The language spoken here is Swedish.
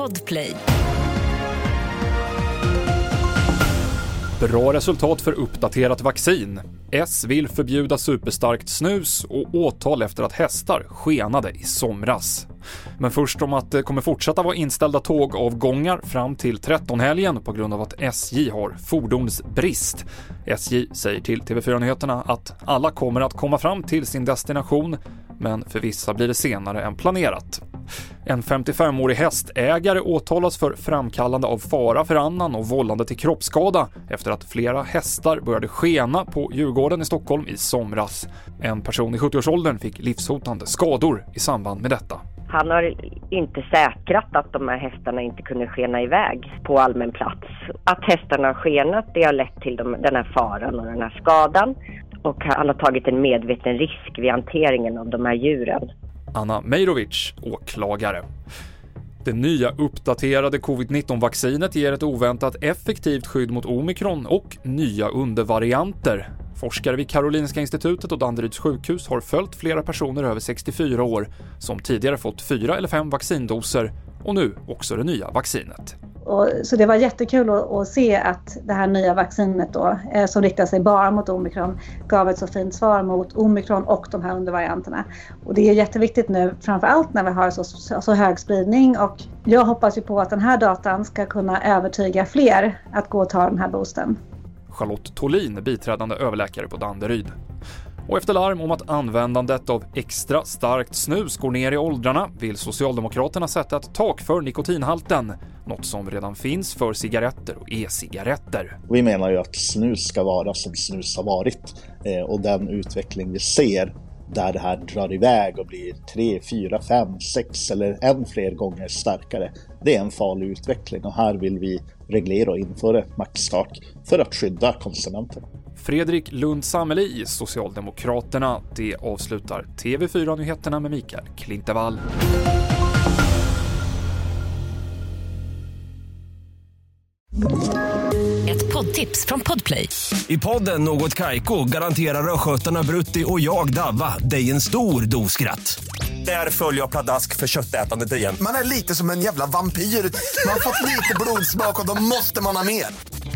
Podplay. Bra resultat för uppdaterat vaccin. S vill förbjuda superstarkt snus och åtal efter att hästar skenade i somras. Men först om att det kommer fortsätta vara inställda tågavgångar fram till 13-helgen på grund av att SJ har fordonsbrist. SJ säger till TV4 Nyheterna att alla kommer att komma fram till sin destination, men för vissa blir det senare än planerat. En 55-årig hästägare åtalas för framkallande av fara för annan och vållande till kroppsskada efter att flera hästar började skena på Djurgården i Stockholm i somras. En person i 70-årsåldern fick livshotande skador i samband med detta. Han har inte säkrat att de här hästarna inte kunde skena iväg på allmän plats. Att hästarna har skenat det har lett till den här faran och den här skadan. Och han har tagit en medveten risk vid hanteringen av de här djuren. Anna Mejrovic, åklagare. Det nya uppdaterade covid-19-vaccinet ger ett oväntat effektivt skydd mot omikron och nya undervarianter. Forskare vid Karolinska institutet och Danderyds sjukhus har följt flera personer över 64 år som tidigare fått fyra eller fem vaccindoser och nu också det nya vaccinet. Och, så det var jättekul att, att, se att det här nya vaccinet då, eh, som riktar sig bara mot omikron, gav ett så fint svar mot omikron och de här undervarianterna. Och det är jätteviktigt nu, framför allt när vi har så, så, så hög spridning och jag hoppas ju på att den här datan ska kunna övertyga fler att gå och ta den här boosten. Charlotte Tolin, biträdande överläkare på Danderyd. Och efter larm om att användandet av extra starkt snus går ner i åldrarna vill Socialdemokraterna sätta ett tak för nikotinhalten, något som redan finns för cigaretter och e-cigaretter. Vi menar ju att snus ska vara som snus har varit eh, och den utveckling vi ser där det här drar iväg och blir 3, 4, 5, 6 eller än fler gånger starkare. Det är en farlig utveckling och här vill vi reglera och införa ett maxtak för att skydda konsumenterna. Fredrik Lund Sammeli, Socialdemokraterna. Det avslutar TV4-nyheterna med Mikael Klintevall. Ett poddtips från Podplay. I podden Något Kaiko garanterar östgötarna Brutti och jag, Davva, dig en stor dos skratt. Där följer jag pladask för köttätandet igen. Man är lite som en jävla vampyr. Man har fått lite blodsmak och då måste man ha mer.